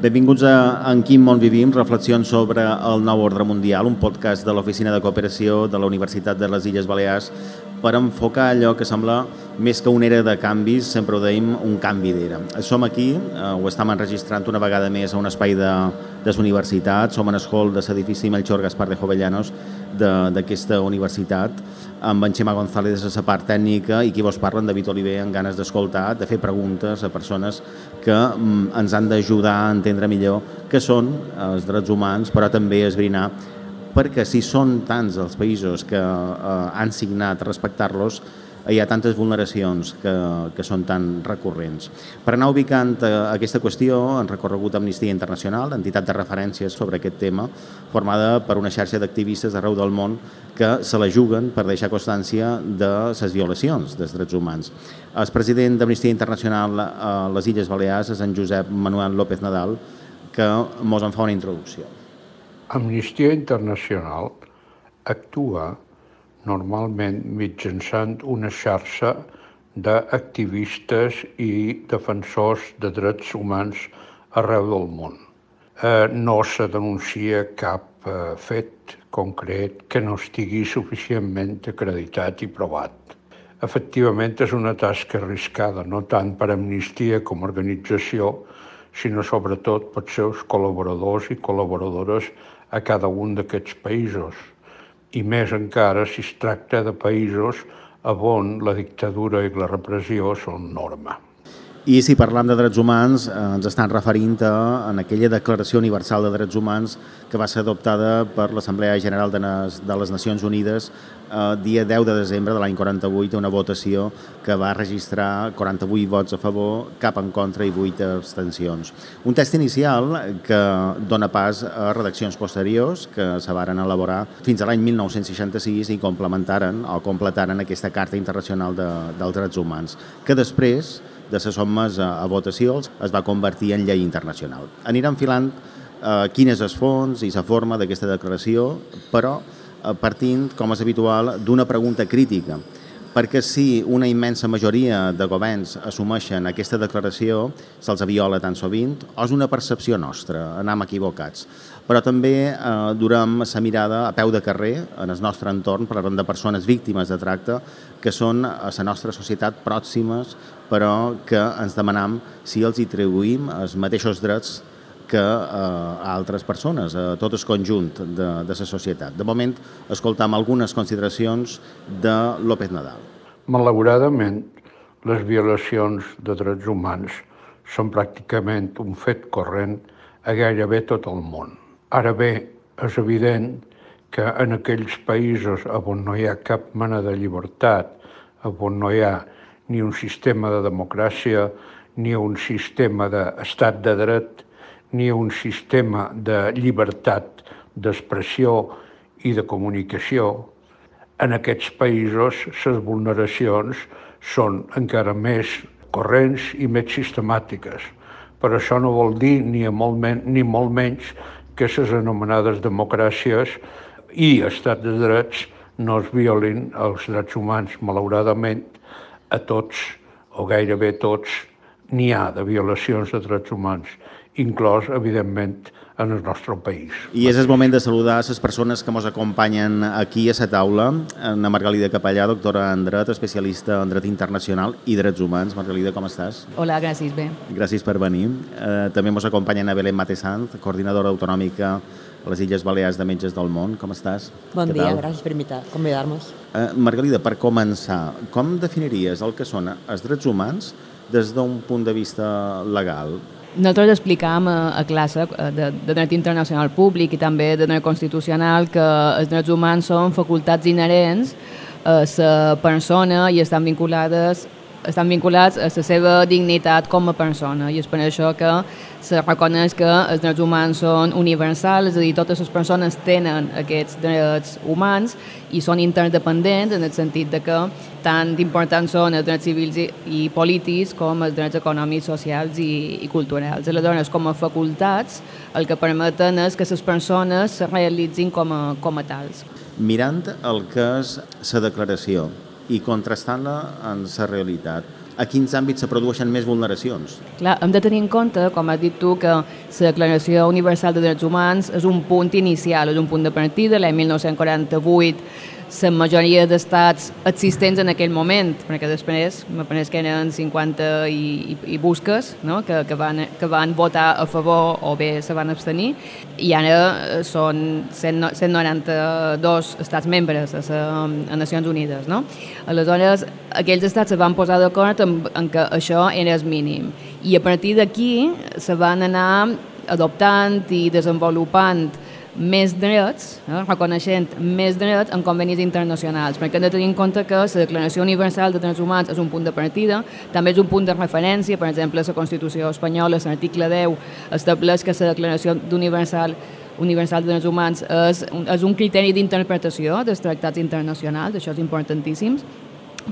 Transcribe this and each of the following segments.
Benvinguts a En quin món vivim, reflexions sobre el nou ordre mundial, un podcast de l'Oficina de Cooperació de la Universitat de les Illes Balears per enfocar allò que sembla més que una era de canvis, sempre ho deim, un canvi d'era. Som aquí, eh, ho estem enregistrant una vegada més a un espai de, de universitat, som en hall de l'edifici Melchor Gaspar de Jovellanos d'aquesta universitat, amb en Xema González de la part tècnica i qui vos parla, en David Oliver, amb ganes d'escoltar, de fer preguntes a persones que mm, ens han d'ajudar a entendre millor què són els drets humans, però també esbrinar perquè si són tants els països que eh, han signat respectar-los, hi ha tantes vulneracions que, que són tan recurrents. Per anar ubicant eh, aquesta qüestió, han recorregut Amnistia Internacional, entitat de referències sobre aquest tema, formada per una xarxa d'activistes d'arreu del món que se la juguen per deixar constància de les violacions dels drets humans. El president d'Amnistia Internacional a les Illes Balears és en Josep Manuel López Nadal, que mos en fa una introducció. Amnistia Internacional actua normalment mitjançant una xarxa d'activistes i defensors de drets humans arreu del món. Eh, no se denuncia cap eh, fet concret que no estigui suficientment acreditat i provat. Efectivament, és una tasca arriscada, no tant per Amnistia com a organització, sinó sobretot per seus col·laboradors i col·laboradores a cada un d'aquests països, i més encara si es tracta de països on la dictadura i la repressió són norma. I si parlam de drets humans, eh, ens estan referint a en aquella Declaració Universal de Drets Humans que va ser adoptada per l'Assemblea General de les, de les Nacions Unides eh, dia 10 de desembre de l'any 48, una votació que va registrar 48 vots a favor, cap en contra i 8 abstencions. Un test inicial que dona pas a redaccions posteriors que se varen elaborar fins a l'any 1966 i complementaren o completaren aquesta Carta Internacional de, dels Drets Humans, que després de ser sotmes a, a votació es va convertir en llei internacional. Anirem filant eh, quin és el fons i la forma d'aquesta declaració, però eh, partint, com és habitual, d'una pregunta crítica perquè si una immensa majoria de governs assumeixen aquesta declaració, se'ls viola tan sovint, o és una percepció nostra, anem equivocats. Però també eh, durem la mirada a peu de carrer en el nostre entorn, parlarem de persones víctimes de tracte que són a la nostra societat pròximes, però que ens demanam si els atribuïm els mateixos drets que eh, a altres persones, a tot el conjunt de, de la societat. De moment, escoltam algunes consideracions de López Nadal. Malauradament, les violacions de drets humans són pràcticament un fet corrent a gairebé tot el món. Ara bé, és evident que en aquells països on no hi ha cap mena de llibertat, on no hi ha ni un sistema de democràcia, ni un sistema d'estat de dret, ni un sistema de llibertat d'expressió i de comunicació, en aquests països les vulneracions són encara més corrents i més sistemàtiques. Però això no vol dir ni, molt men ni molt menys que les anomenades democràcies i estat de drets no es violin els drets humans. Malauradament, a tots, o gairebé tots, n'hi ha de violacions de drets humans inclòs, evidentment, en el nostre país. I és el moment de saludar les persones que ens acompanyen aquí a la taula. Ana Margalida Capellà, doctora en dret, especialista en dret internacional i drets humans. Margalida, com estàs? Hola, gràcies, bé. Gràcies per venir. Eh, també ens acompanyen a Belén Matesanz, coordinadora autonòmica a les Illes Balears de Metges del Món. Com estàs? Bon Què dia, tal? gràcies per invitar, convidar-nos. Eh, Margalida, per començar, com definiries el que són els drets humans des d'un punt de vista legal? Nosaltres explicàvem a, a classe eh, de, de dret internacional públic i també de dret constitucional que els drets humans són facultats inherents a la persona i estan vinculades estan vinculats a la seva dignitat com a persona i és per això que se reconeix que els drets humans són universals, és a dir, totes les persones tenen aquests drets humans i són interdependents en el sentit de que tant importants són els drets civils i, i polítics com els drets econòmics, socials i, i culturals. Aleshores, com a facultats, el que permeten és que les persones se realitzin com a, com a tals. Mirant el que és la declaració i contrastant-la en la realitat, a quins àmbits se produeixen més vulneracions? Clar, hem de tenir en compte, com has dit tu, que la Declaració Universal de Drets Humans és un punt inicial, és un punt de partida, l'any 1948 la majoria d'estats existents en aquell moment, perquè després me pareix que eren 50 i, i, i busques no? que, que, van, que van votar a favor o bé se van abstenir, i ara són 192 estats membres a, la, a Nacions Unides. No? Aleshores, aquells estats se van posar d'acord en, en que això era el mínim, i a partir d'aquí se van anar adoptant i desenvolupant més drets, eh, reconeixent més drets en convenis internacionals, perquè hem de tenir en compte que la Declaració Universal de Drets Humans és un punt de partida, també és un punt de referència, per exemple, la Constitució espanyola, l'article 10, estableix que la Declaració Universal universal de drets humans és, és un criteri d'interpretació dels tractats internacionals, això és importantíssim,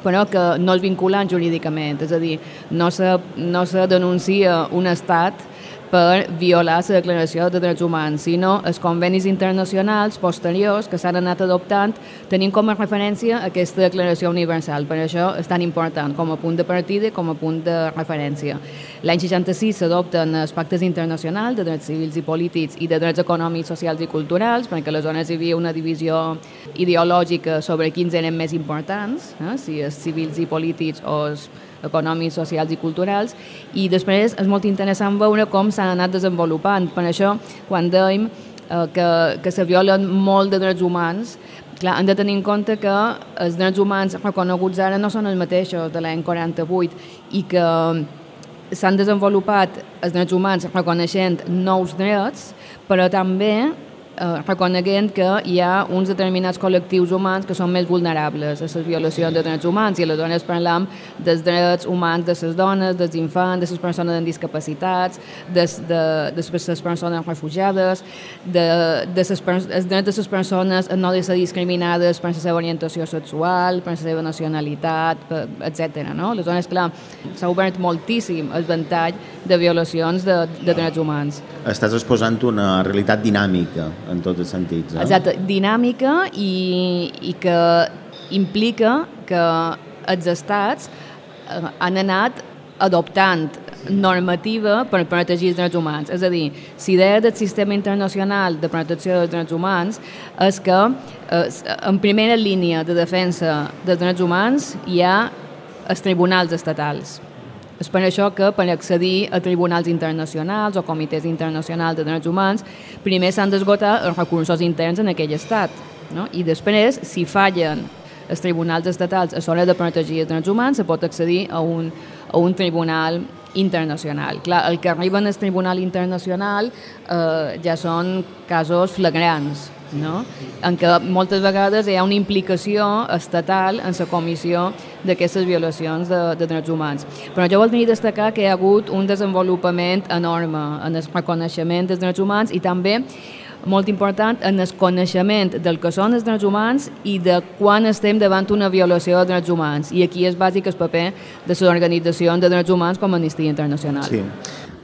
però que no és vinculant jurídicament, és a dir, no se, no se denuncia un estat per violar la Declaració de Drets Humans, sinó els convenis internacionals posteriors que s'han anat adoptant tenint com a referència aquesta Declaració Universal. Per això és tan important com a punt de partida i com a punt de referència. L'any 66 s'adopten els pactes internacionals de drets civils i polítics i de drets econòmics, socials i culturals, perquè aleshores hi havia una divisió ideològica sobre quins eren més importants, eh? si els civils i polítics o els econòmics, socials i culturals, i després és molt interessant veure com s'han anat desenvolupant. Per això, quan dèiem eh, que, que se violen molt de drets humans, clar, hem de tenir en compte que els drets humans reconeguts ara no són els mateixos de l'any 48 i que s'han desenvolupat els drets humans reconeixent nous drets, però també eh, reconeguent que hi ha uns determinats col·lectius humans que són més vulnerables a les violacions de drets humans i aleshores parlam dels drets humans de les dones, dels infants, de les persones amb discapacitats, de, de, de les persones refugiades, de, de les, els drets de les persones a no ser discriminades per la seva orientació sexual, per la seva nacionalitat, etc. No? Aleshores, clar, s'ha obert moltíssim el ventall de violacions de, de drets humans. Estàs exposant una realitat dinàmica en tots els sentits. Eh? Exacte, dinàmica i, i que implica que els estats eh, han anat adoptant normativa per protegir els drets humans. És a dir, l'idea del sistema internacional de protecció dels drets humans és que eh, en primera línia de defensa dels drets humans hi ha els tribunals estatals és per això que per accedir a tribunals internacionals o comitès internacionals de drets humans, primer s'han d'esgotar els recursos interns en aquell estat. No? I després, si fallen els tribunals estatals a l'hora de protegir els drets humans, se pot accedir a un, a un tribunal internacional. Clar, el que arriba al tribunal internacional eh, ja són casos flagrants, no? en què moltes vegades hi ha una implicació estatal en la comissió d'aquestes violacions de, de drets humans. Però jo voldria destacar que hi ha hagut un desenvolupament enorme en el reconeixement dels drets humans i també molt important en el coneixement del que són els drets humans i de quan estem davant una violació de drets humans. I aquí és bàsic el paper de les de drets humans com Amnistia Internacional. Sí.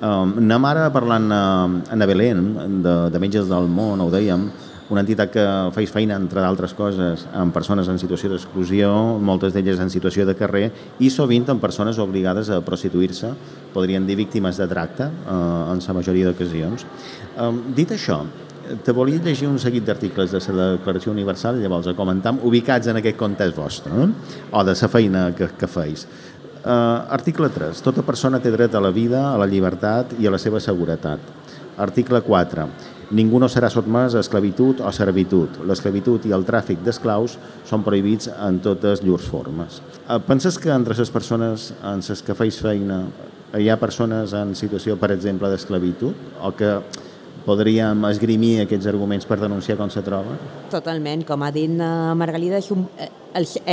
Um, anem ara parlant uh, a Nebelén, de, de Metges del Món, ho dèiem, una entitat que feis feina, entre d'altres coses, amb persones en situació d'exclusió, moltes d'elles en situació de carrer, i sovint amb persones obligades a prostituir-se, podrien dir víctimes de tracte, eh, en la majoria d'ocasions. Eh, dit això, te volia llegir un seguit d'articles de la Declaració Universal, llavors a comentar, ubicats en aquest context vostre, no? o de la feina que, que feis. Uh, article 3. Tota persona té dret a la vida, a la llibertat i a la seva seguretat. Article 4. Ningú no serà sotmès a esclavitud o servitud. L'esclavitud i el tràfic d'esclaus són prohibits en totes llurs formes. Eh, penses que entre les persones en les que feis feina hi ha persones en situació, per exemple, d'esclavitud o que podríem esgrimir aquests arguments per denunciar com se troba? Totalment, com ha dit uh, Margalida,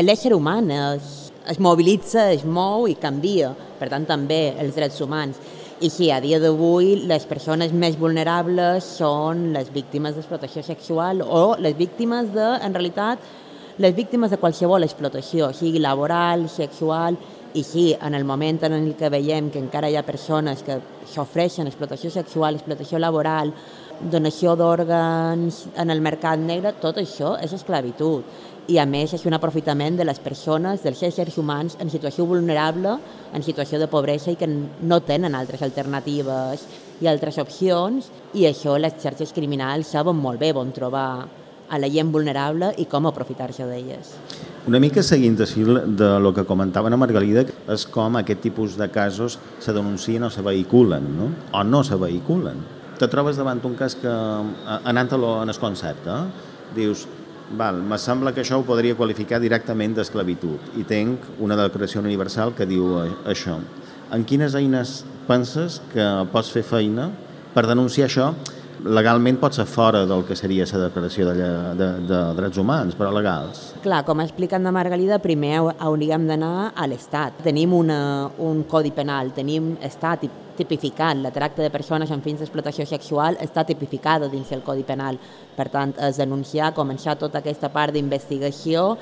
l'ésser humà es, es mobilitza, es mou i canvia, per tant també els drets humans. I sí, a dia d'avui les persones més vulnerables són les víctimes d'explotació sexual o les víctimes de, en realitat, les víctimes de qualsevol explotació, sigui laboral, sexual, i sí, en el moment en el que veiem que encara hi ha persones que s'ofreixen explotació sexual, explotació laboral, donació d'òrgans en el mercat negre, tot això és esclavitud i a més és un aprofitament de les persones, dels éssers humans en situació vulnerable, en situació de pobresa i que no tenen altres alternatives i altres opcions i això les xarxes criminals saben molt bé on trobar a la gent vulnerable i com aprofitar-se d'elles. Una mica seguint de fil de lo que comentaven a Margalida és com aquest tipus de casos se denuncien o se vehiculen, no? o no se vehiculen. Te trobes davant un cas que, anant-lo en el concepte, dius, Val, me sembla que això ho podria qualificar directament d'esclavitud i tenc una declaració universal que diu això. En quines eines penses que pots fer feina per denunciar això? Legalment pot ser fora del que seria la declaració de, de, de drets humans, però legals. Clar, com ha explicat la Margalida, primer hauríem d'anar a l'Estat. Tenim una, un codi penal, tenim estat tipificat, la tracta de persones amb fins d'explotació sexual està tipificada dins el codi penal. Per tant, és denunciar, començar tota aquesta part d'investigació,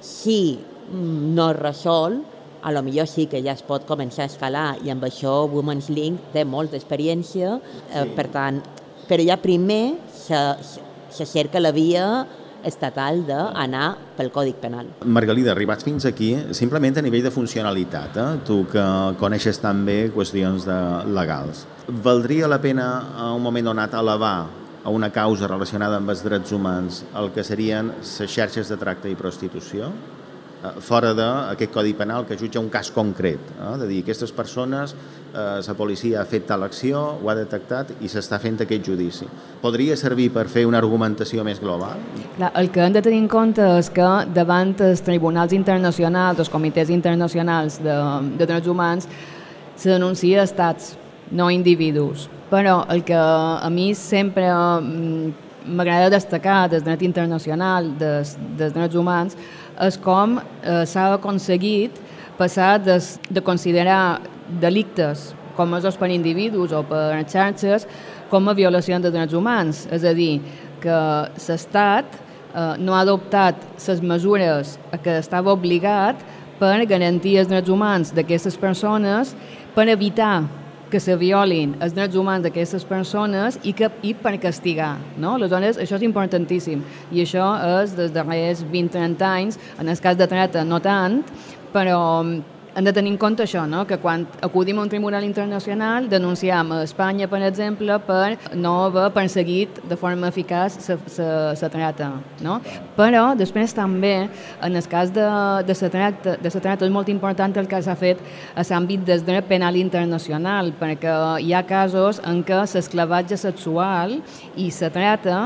si no es resol, a lo millor sí que ja es pot començar a escalar i amb això Women's Link té molta experiència, eh, per tant, però ja primer se, se cerca la via estatal d'anar pel Còdic Penal. Margalida, arribats fins aquí, simplement a nivell de funcionalitat, eh? tu que coneixes tan bé qüestions de legals, valdria la pena a un moment donat elevar a una causa relacionada amb els drets humans el que serien les xarxes de tracte i prostitució? Eh, fora d'aquest codi penal que jutja un cas concret, eh? de dir aquestes persones, eh, la policia ha fet tal acció, ho ha detectat i s'està fent aquest judici. Podria servir per fer una argumentació més global? Clar, el que hem de tenir en compte és que davant els tribunals internacionals, els comitès internacionals de, de drets humans, se denuncia estats, no individus. Però el que a mi sempre mm, m'agrada destacar del dret internacional, dels, dels drets humans, és com eh, s'ha aconseguit passar de, de considerar delictes com és per individus o per xarxes com a violacions de drets humans. És a dir, que l'Estat eh, no ha adoptat les mesures a què estava obligat per garantir els drets humans d'aquestes persones per evitar que se violin els drets humans d'aquestes persones i, que, i per castigar. No? Aleshores, això és importantíssim i això és des darrers 20-30 anys, en el cas de trata no tant, però hem de tenir en compte això, no? que quan acudim a un tribunal internacional denunciem a Espanya, per exemple, per no haver perseguit de forma eficaç la trata. No? Però després també, en el cas de, de la trata, de la trata és molt important el que s'ha fet a l'àmbit del dret penal internacional, perquè hi ha casos en què l'esclavatge sexual i la trata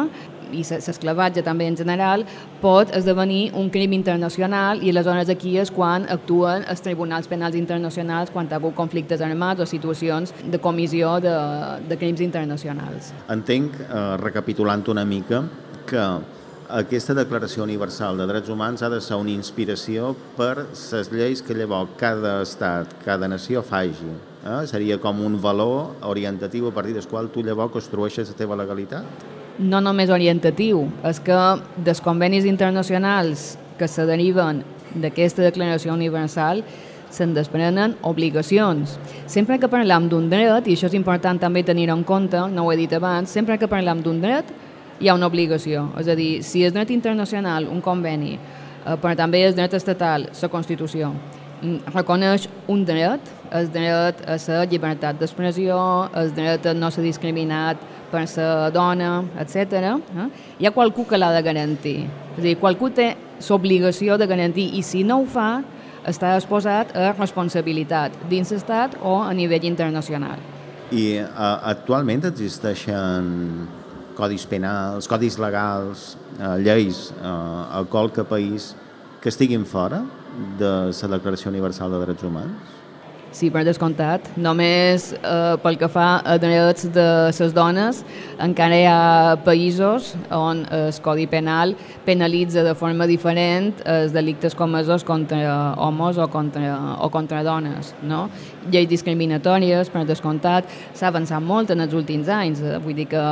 i l'esclavatge també en general, pot esdevenir un crim internacional i aleshores aquí és quan actuen els tribunals penals internacionals quan hi ha hagut conflictes armats o situacions de comissió de, de crims internacionals. Entenc, eh, recapitulant una mica, que aquesta Declaració Universal de Drets Humans ha de ser una inspiració per les lleis que llavors cada estat, cada nació faci. Eh? Seria com un valor orientatiu a partir del qual tu llavors construeixes la teva legalitat? No només orientatiu, és que dels convenis internacionals que se deriven d'aquesta declaració universal se'n desprenen obligacions. Sempre que parlem d'un dret, i això és important també tenir en compte, no ho he dit abans, sempre que parlem d'un dret hi ha una obligació. És a dir, si és dret internacional, un conveni, eh, però també és dret estatal, la Constitució, reconeix un dret, el dret a la llibertat d'expressió, el dret a no ser discriminat per la dona, etc. Eh? Hi ha qualcú que l'ha de garantir. És a dir, qualcú té l'obligació de garantir i si no ho fa, està exposat a responsabilitat dins l'estat o a nivell internacional. I uh, actualment existeixen codis penals, codis legals, uh, lleis uh, a qualque país que estiguin fora de la Declaració Universal de Drets Humans? Sí, per descomptat. Només eh, pel que fa a drets de les dones, encara hi ha països on el Codi Penal penalitza de forma diferent els delictes comesos contra homes o contra, o contra dones. No? Lleis discriminatòries, per descomptat, s'ha avançat molt en els últims anys. Eh, vull dir que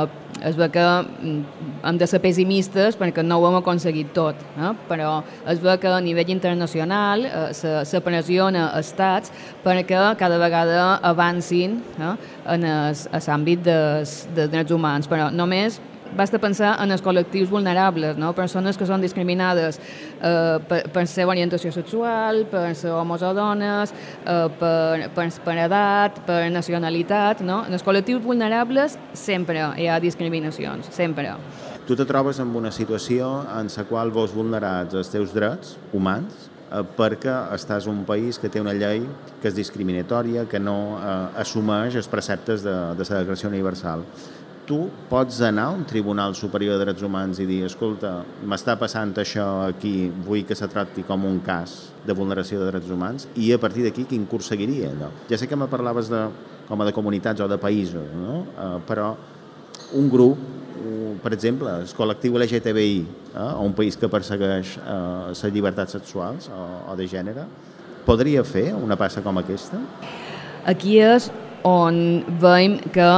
es ve que mm, hem de ser pessimistes perquè no ho hem aconseguit tot, eh? però es ve que a nivell internacional eh, se, se pressiona estats perquè cada vegada avancin eh, en l'àmbit dels, dels drets humans, però només basta pensar en els col·lectius vulnerables, no? persones que són discriminades eh, per, per ser orientació sexual, per ser homes o dones, eh, per, per, per edat, per nacionalitat. No? En els col·lectius vulnerables sempre hi ha discriminacions, sempre. Tu te trobes en una situació en la qual vos vulnerats els teus drets humans eh, perquè estàs un país que té una llei que és discriminatòria, que no eh, assumeix els preceptes de, de la Declaració Universal. Tu pots anar a un Tribunal Superior de Drets Humans i dir escolta, m'està passant això aquí, vull que se tracti com un cas de vulneració de drets humans i a partir d'aquí quin curs seguiria allò? Ja sé que me parlaves de, com a de comunitats o de països, no? eh, però un grup per exemple, el col·lectiu LGTBI, eh, o un país que persegueix eh, les llibertats sexuals o, o de gènere, podria fer una passa com aquesta? Aquí és on veiem que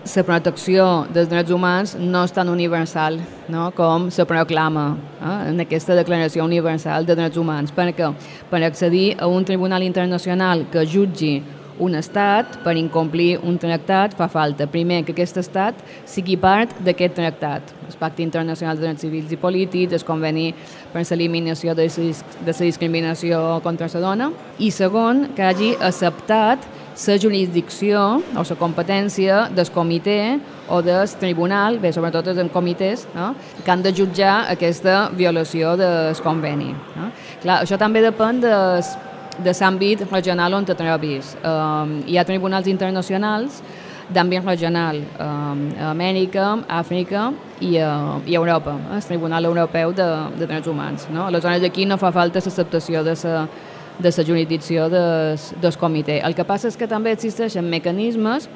la protecció dels drets humans no és tan universal no? com se proclama eh, en aquesta Declaració Universal de Drets Humans, perquè per accedir a un tribunal internacional que jutgi un estat, per incomplir un tractat, fa falta, primer, que aquest estat sigui part d'aquest tractat. El Pacte Internacional de Drets Civils i Polítics, el conveni per l'eliminació de la discriminació contra la dona, i segon, que hagi acceptat la jurisdicció o la competència del comitè o del tribunal, bé, sobretot els comitès, no? que han de jutjar aquesta violació del conveni. No? Clar, això també depèn dels de l'àmbit regional on te trobis. Um, hi ha tribunals internacionals d'àmbit regional um, a Amèrica, Àfrica i, uh, i Europa, eh? el Tribunal Europeu de, de Drets Humans. No? Aleshores, aquí no fa falta l'acceptació de la de la jurisdicció des, del comitè. El que passa és que també existeixen mecanismes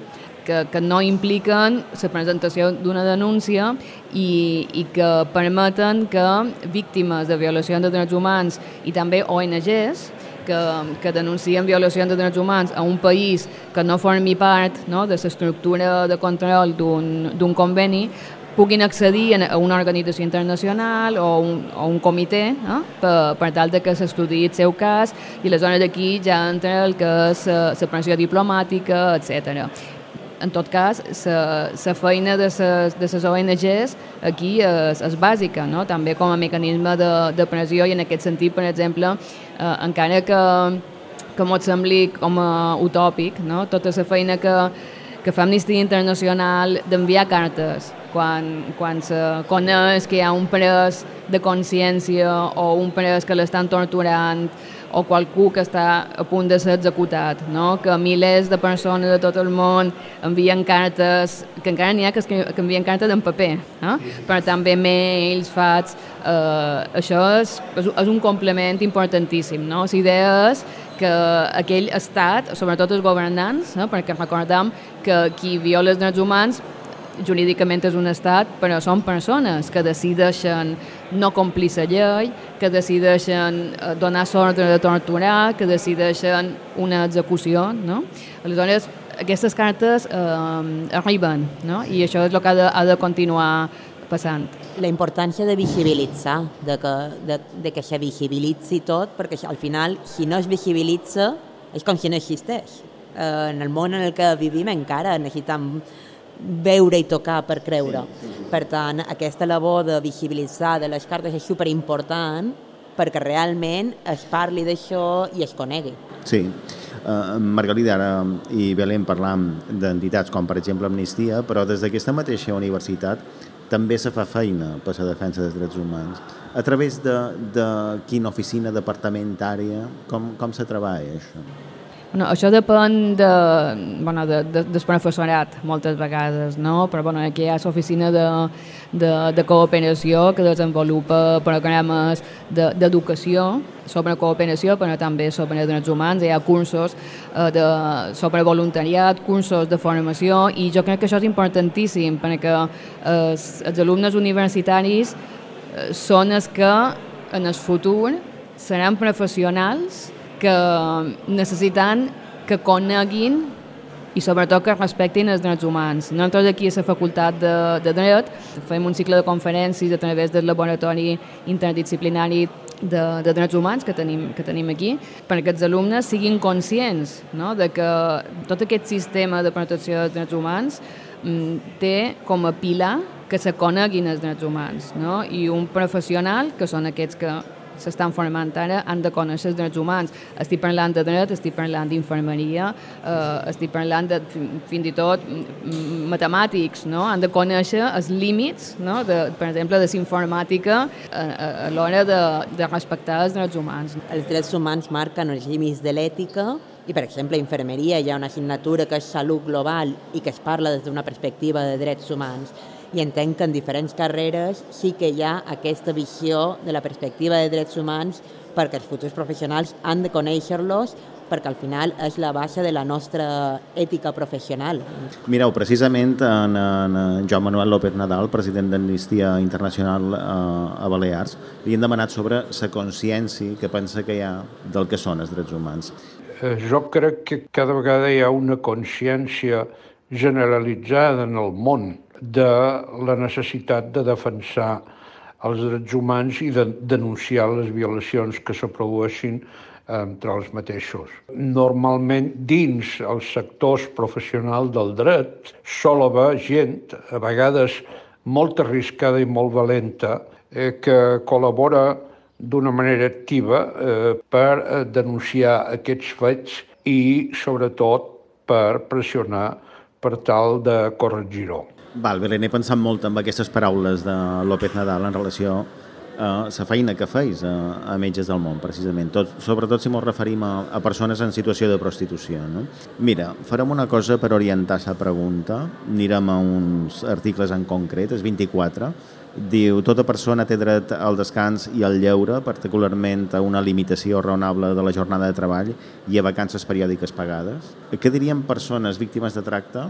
que, que no impliquen la presentació d'una denúncia i, i que permeten que víctimes de violació de drets humans i també ONGs que, que denuncien violacions de drets humans a un país que no formi part no, de l'estructura de control d'un conveni puguin accedir a una organització internacional o un, o un comitè eh, per, per tal de que s'estudiï el seu cas i aleshores aquí ja entra el que és la pressió diplomàtica, etc en tot cas, la feina de les ONGs aquí és, és bàsica, no? també com a mecanisme de, de pressió i en aquest sentit, per exemple, eh, encara que, que m'ho sembli com a utòpic, no? tota la feina que, que fa Amnistia Internacional d'enviar cartes quan, quan se coneix que hi ha un pres de consciència o un pres que l'estan torturant o qualcú que està a punt de ser executat, no? que milers de persones de tot el món envien cartes, que encara n'hi ha que, que envien cartes en paper, no? però també mails, fats, eh, això és, és un complement importantíssim. No? La idea és que aquell estat, sobretot els governants, no? perquè recordem que qui viola els drets humans jurídicament és un estat, però són persones que decideixen no complir la llei, que decideixen eh, donar l'ordre de torturar, que decideixen una execució, no? Aleshores, aquestes cartes eh, arriben, no? I això és el que ha de, ha de continuar passant. La importància de visibilitzar, de que, de, de que se visibilitzi tot, perquè al final, si no es visibilitza, és com si no existeix. Eh, en el món en el que vivim encara necessitem veure i tocar per creure. Sí, sí. Per tant, aquesta labor de visibilitzar de les cartes és superimportant perquè realment es parli d'això i es conegui. Sí. Uh, Margalida ara i Belén parlam d'entitats com per exemple Amnistia, però des d'aquesta mateixa universitat també se fa feina per la defensa dels drets humans. A través de, de quina oficina departamentària, com, com se treballa això? No, això depèn de, bueno, de, de, del professorat, moltes vegades, no? però bueno, aquí hi ha l'oficina de, de, de cooperació que desenvolupa programes d'educació de, sobre cooperació, però també sobre drets humans. Hi ha cursos eh, de, sobre voluntariat, cursos de formació, i jo crec que això és importantíssim, perquè eh, els alumnes universitaris eh, són els que en el futur seran professionals que necessiten que coneguin i sobretot que respectin els drets humans. Nosaltres aquí a la Facultat de, de Dret fem un cicle de conferències a través del laboratori interdisciplinari de, de drets humans que tenim, que tenim aquí, perquè els alumnes siguin conscients no? de que tot aquest sistema de protecció dels drets humans mm, té com a pilar que se coneguin els drets humans no? i un professional, que són aquests que s'estan formant ara han de conèixer els drets humans. Estic parlant de dret, estic parlant d'infermeria, eh, estic parlant de, fins i tot matemàtics, no? han de conèixer els límits, no? de, per exemple, de l'informàtica a, a, a l'hora de, de respectar els drets humans. Els drets humans marquen els límits de l'ètica i, per exemple, a infermeria hi ha una assignatura que és salut global i que es parla des d'una perspectiva de drets humans i entenc que en diferents carreres sí que hi ha aquesta visió de la perspectiva de drets humans perquè els futurs professionals han de conèixer-los perquè al final és la base de la nostra ètica professional. Mireu, precisament en, en Joan Manuel López Nadal, president d'Amnistia Internacional a, eh, a Balears, li han demanat sobre la consciència que pensa que hi ha del que són els drets humans. Eh, jo crec que cada vegada hi ha una consciència generalitzada en el món de la necessitat de defensar els drets humans i de denunciar les violacions que se eh, entre els mateixos. Normalment, dins els sectors professionals del dret, sol haver gent, a vegades molt arriscada i molt valenta, eh, que col·labora d'una manera activa eh, per eh, denunciar aquests fets i, sobretot, per pressionar per tal de corregir-ho. Val, bé, n'he pensat molt amb aquestes paraules de López Nadal en relació a la feina que feis a, a Metges del Món, precisament, Tot, sobretot si ens referim a, a persones en situació de prostitució. No? Mira, farem una cosa per orientar la pregunta, anirem a uns articles en concret, és 24, diu tota persona té dret al descans i al lleure, particularment a una limitació raonable de la jornada de treball i a vacances periòdiques pagades. Què dirien persones víctimes de tracte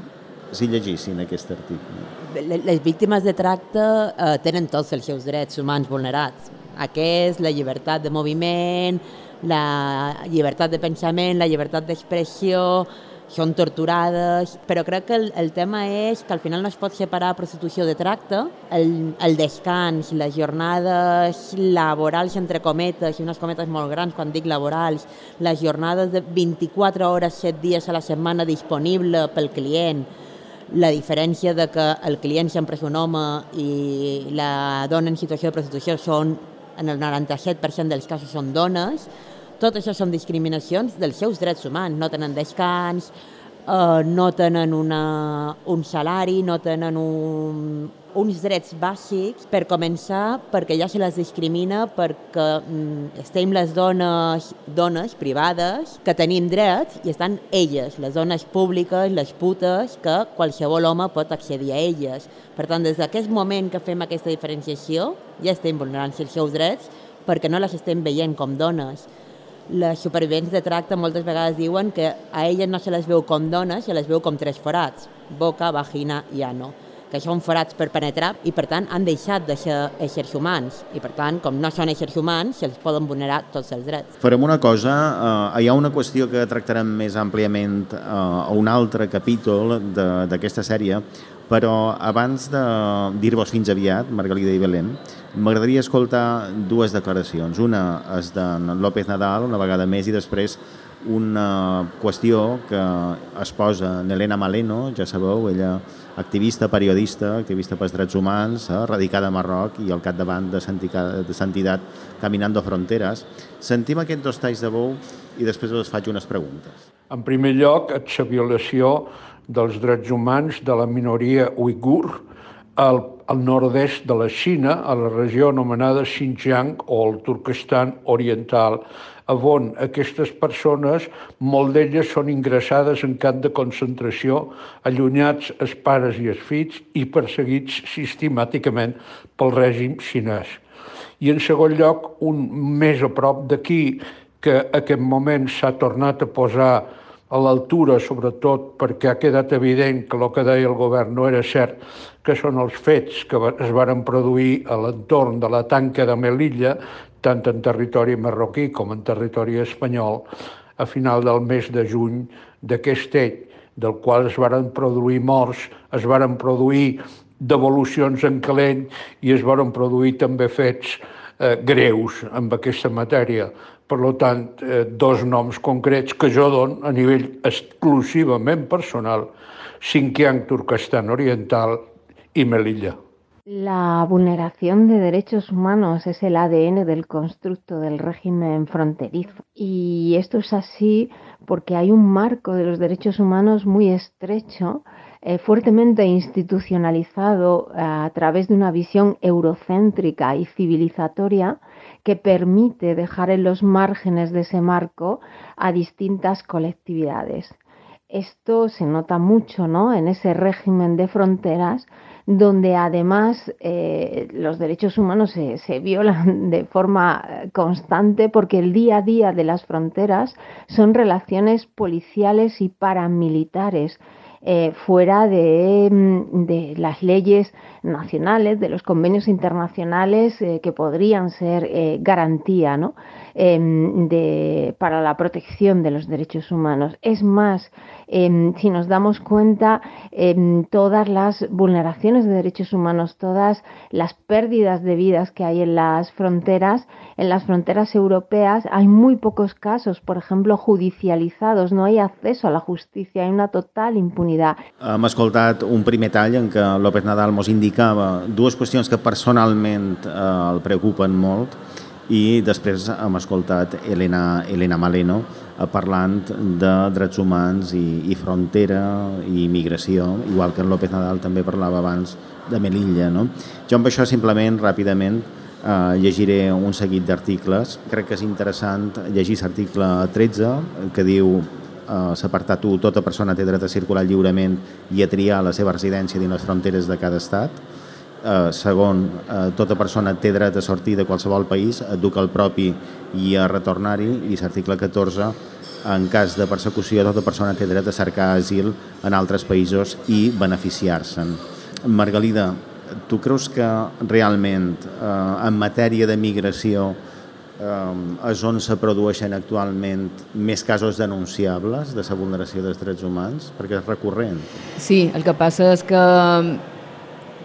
si llegissin aquest article? Les víctimes de tracte eh, tenen tots els seus drets humans vulnerats. Aquest, la llibertat de moviment, la llibertat de pensament, la llibertat d'expressió, són torturades, però crec que el, el tema és que al final no es pot separar prostitució de tracte, el, el descans, les jornades laborals entre cometes, i unes cometes molt grans quan dic laborals, les jornades de 24 hores, 7 dies a la setmana disponible pel client, la diferència de que el client sempre és un home i la dona en situació de prostitució són, en el 97% dels casos són dones, tot això són discriminacions dels seus drets humans, no tenen descans, eh, no tenen una, un salari, no tenen un, uns drets bàsics per començar perquè ja se les discrimina perquè mm, estem les dones, dones privades que tenim drets i estan elles, les dones públiques, les putes, que qualsevol home pot accedir a elles. Per tant, des d'aquest moment que fem aquesta diferenciació ja estem vulnerant els seus drets perquè no les estem veient com dones les supervivents de tracte moltes vegades diuen que a elles no se les veu com dones, se les veu com tres forats, boca, vagina i ano que són forats per penetrar i per tant han deixat de ser éssers humans i per tant com no són éssers humans se'ls poden vulnerar tots els drets. Farem una cosa, eh, hi ha una qüestió que tractarem més àmpliament eh, a un altre capítol d'aquesta sèrie però abans de dir-vos fins aviat, Margalida i Belén, m'agradaria escoltar dues declaracions. Una és de López Nadal, una vegada més, i després una qüestió que es posa Nelena Maleno, ja sabeu, ella activista, periodista, activista pels drets humans, eh, radicada a Marroc i al capdavant de Santidat Caminando Fronteres. Sentim aquests dos talls de bou i després us faig unes preguntes. En primer lloc, la violació dels drets humans de la minoria uigur al, al nord-est de la Xina, a la regió anomenada Xinjiang o el Turkestan Oriental, on aquestes persones, molt d'elles són ingressades en camp de concentració, allunyats els pares i els fills i perseguits sistemàticament pel règim xinès. I en segon lloc, un més a prop d'aquí, que a aquest moment s'ha tornat a posar a l'altura, sobretot perquè ha quedat evident que el que deia el govern no era cert, que són els fets que es varen produir a l'entorn de la tanca de Melilla, tant en territori marroquí com en territori espanyol, a final del mes de juny d'aquest any, del qual es varen produir morts, es varen produir devolucions en calent i es varen produir també fets eh, greus amb aquesta matèria. Per tant, eh, dos noms concrets que jo don a nivell exclusivament personal, Xinjiang Turkestan Oriental i Melilla. La vulneración de derechos humanos es el ADN del constructo del régimen fronterizo. Y esto es así porque hay un marco de los derechos humanos muy estrecho, eh, fuertemente institucionalizado eh, a través de una visión eurocéntrica y civilizatoria que permite dejar en los márgenes de ese marco a distintas colectividades. Esto se nota mucho ¿no? en ese régimen de fronteras donde además eh, los derechos humanos se, se, violan de forma constante porque el día a día de las fronteras son relaciones policiales y paramilitares. Eh, fuera de, mm, de, las leyes nacionales, de los convenios internacionales eh, que podrían ser eh, garantía ¿no? Em, de, para la protección de los derechos humanos. Es más, em, si nos damos cuenta, em, todas las vulneraciones de derechos humanos, todas las pérdidas de vidas que hay en las fronteras, en las fronteras europeas, hay muy pocos casos, por ejemplo, judicializados, no hay acceso a la justicia, hay una total impunidad. Hem escoltat un primer tall en què López Nadal mos indicava dues qüestions que personalment eh, el preocupen molt i després hem escoltat Elena, Elena Maleno eh, parlant de drets humans i, i frontera i immigració, igual que en López Nadal també parlava abans de Melilla. No? Jo amb això simplement, ràpidament, eh, llegiré un seguit d'articles. Crec que és interessant llegir l'article 13 que diu eh, l'apartat 1, tota persona té dret a circular lliurement i a triar la seva residència dins les fronteres de cada estat eh, segon, eh, tota persona té dret a sortir de qualsevol país, a dur el propi i a retornar-hi, i l'article 14, en cas de persecució, tota persona té dret a cercar asil en altres països i beneficiar-se'n. Margalida, tu creus que realment eh, en matèria de migració eh, és on se produeixen actualment més casos denunciables de la vulneració dels drets humans? Perquè és recurrent. Sí, el que passa és que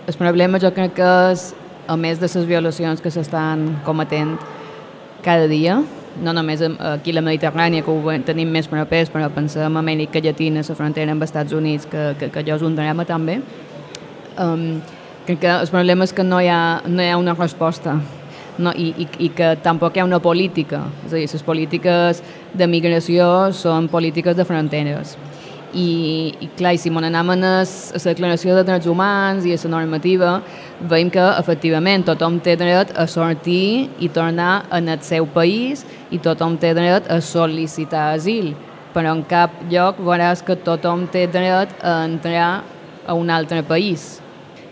el problema jo crec que és, a més de les violacions que s'estan cometent cada dia, no només aquí a la Mediterrània, que ho tenim més propers, però pensem en Amèrica Llatina, la frontera amb els Estats Units, que, que, que allò és un drama també. Um, crec que el problema és que no hi ha, no hi ha una resposta no, i, i, i que tampoc hi ha una política. És a dir, les polítiques de migració són polítiques de fronteres i, i clar, i si m'on anem a la declaració de drets humans i a la normativa, veiem que efectivament tothom té dret a sortir i tornar en el seu país i tothom té dret a sol·licitar asil, però en cap lloc veuràs que tothom té dret a entrar a un altre país.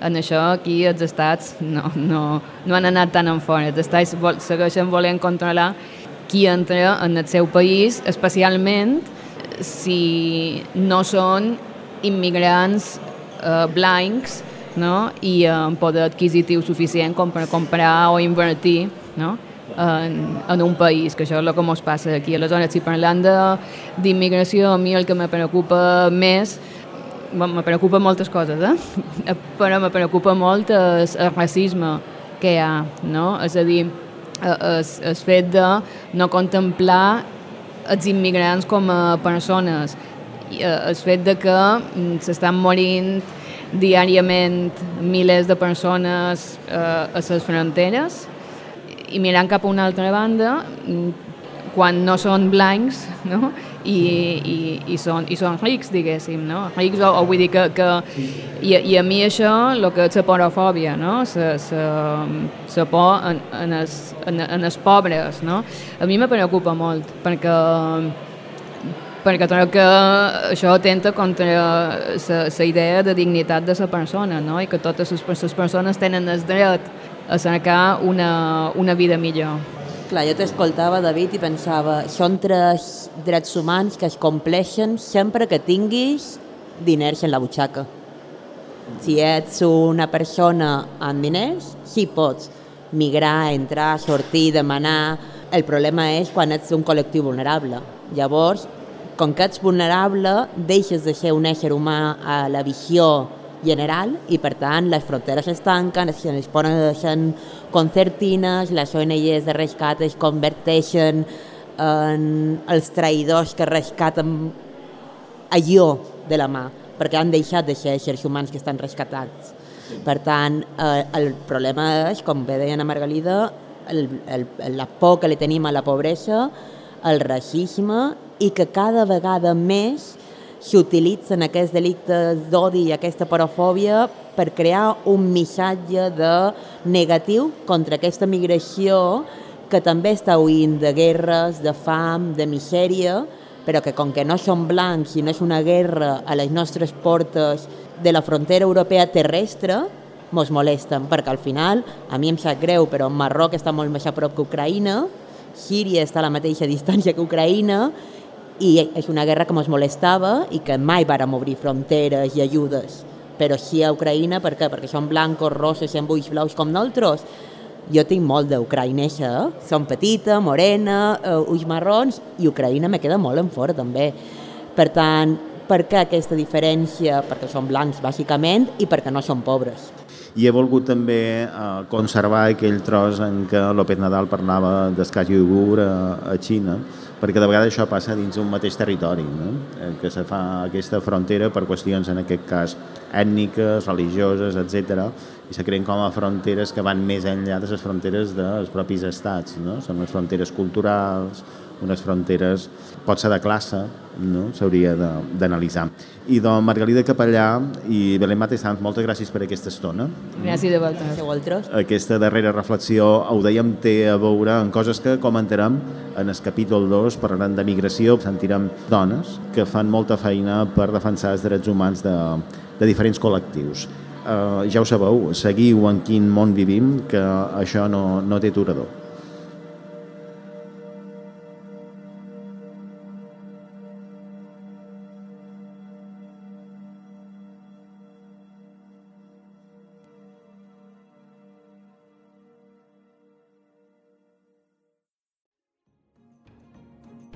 En això aquí els estats no, no, no han anat tan en fora. Els estats segueixen volent controlar qui entra en el seu país, especialment si no són immigrants eh, blancs no? i amb poder adquisitiu suficient com per comprar o invertir no? en, en un país, que això és el que ens passa aquí. Aleshores, si parlant d'immigració, a mi el que me preocupa més me preocupa moltes coses, eh? però me preocupa molt el, el racisme que hi ha, no? És a dir, el, el fet de no contemplar els immigrants com a persones. I, eh, el fet de que mm, s'estan morint diàriament milers de persones eh, a les fronteres i mirant cap a una altra banda, mm, quan no són blancs no? I, i, i, són, i són rics, diguéssim, no? Rics, o, o vull dir que... que i, I a mi això, el que és la porofòbia, no? La, la, la por en, en, els, en, en els pobres, no? A mi me preocupa molt, perquè perquè crec que això atenta contra la idea de dignitat de la persona, no? i que totes les persones tenen el dret a cercar una, una vida millor. Clar, jo t'escoltava, David, i pensava, són tres drets humans que es compleixen sempre que tinguis diners en la butxaca. Si ets una persona amb diners, sí pots migrar, entrar, sortir, demanar... El problema és quan ets un col·lectiu vulnerable. Llavors, com que ets vulnerable, deixes de ser un ésser humà a la visió general i per tant les fronteres es tanquen, es, ponen concertines, les ONGs de rescat es converteixen en els traïdors que rescaten allò de la mà, perquè han deixat de ser éssers humans que estan rescatats. Per tant, eh, el problema és, com bé deia Ana Margalida, el, el, la por que li tenim a la pobresa, el racisme i que cada vegada més s'utilitzen aquests delictes d'odi i aquesta parafòbia per crear un missatge de negatiu contra aquesta migració que també està oint de guerres, de fam, de misèria, però que com que no són blancs i no és una guerra a les nostres portes de la frontera europea terrestre, mos molesten, perquè al final, a mi em sap greu, però Marroc està molt més a prop que Ucraïna, Síria està a la mateixa distància que Ucraïna, i és una guerra que ens molestava i que mai vàrem obrir fronteres i ajudes. Però sí a Ucraïna, per què? Perquè són blancos, rosses i amb ulls blaus com nosaltres. Jo tinc molt d'ucraïnesa, eh? Som petita, morena, uh, ulls marrons, i Ucraïna me queda molt en fora també. Per tant, per què aquesta diferència? Perquè són blancs, bàsicament, i perquè no són pobres. I he volgut també eh, conservar aquell tros en què López Nadal parlava d'escàs iugur a, a Xina, perquè de vegades això passa dins un mateix territori, no? Eh, que se fa aquesta frontera per qüestions, en aquest cas, ètniques, religioses, etc i se creen com a fronteres que van més enllà de les fronteres dels propis estats. No? Són unes fronteres culturals, unes fronteres, pot ser de classe, no? s'hauria d'analitzar. I doncs Margalida Capellà i Belén Matessant, moltes gràcies per aquesta estona. Gràcies de vosaltres. Aquesta darrera reflexió, ho dèiem, té a veure en coses que comentarem en el capítol 2, parlarem de migració, sentirem dones que fan molta feina per defensar els drets humans de, de diferents col·lectius eh, ja ho sabeu, seguiu en quin món vivim, que això no, no té aturador.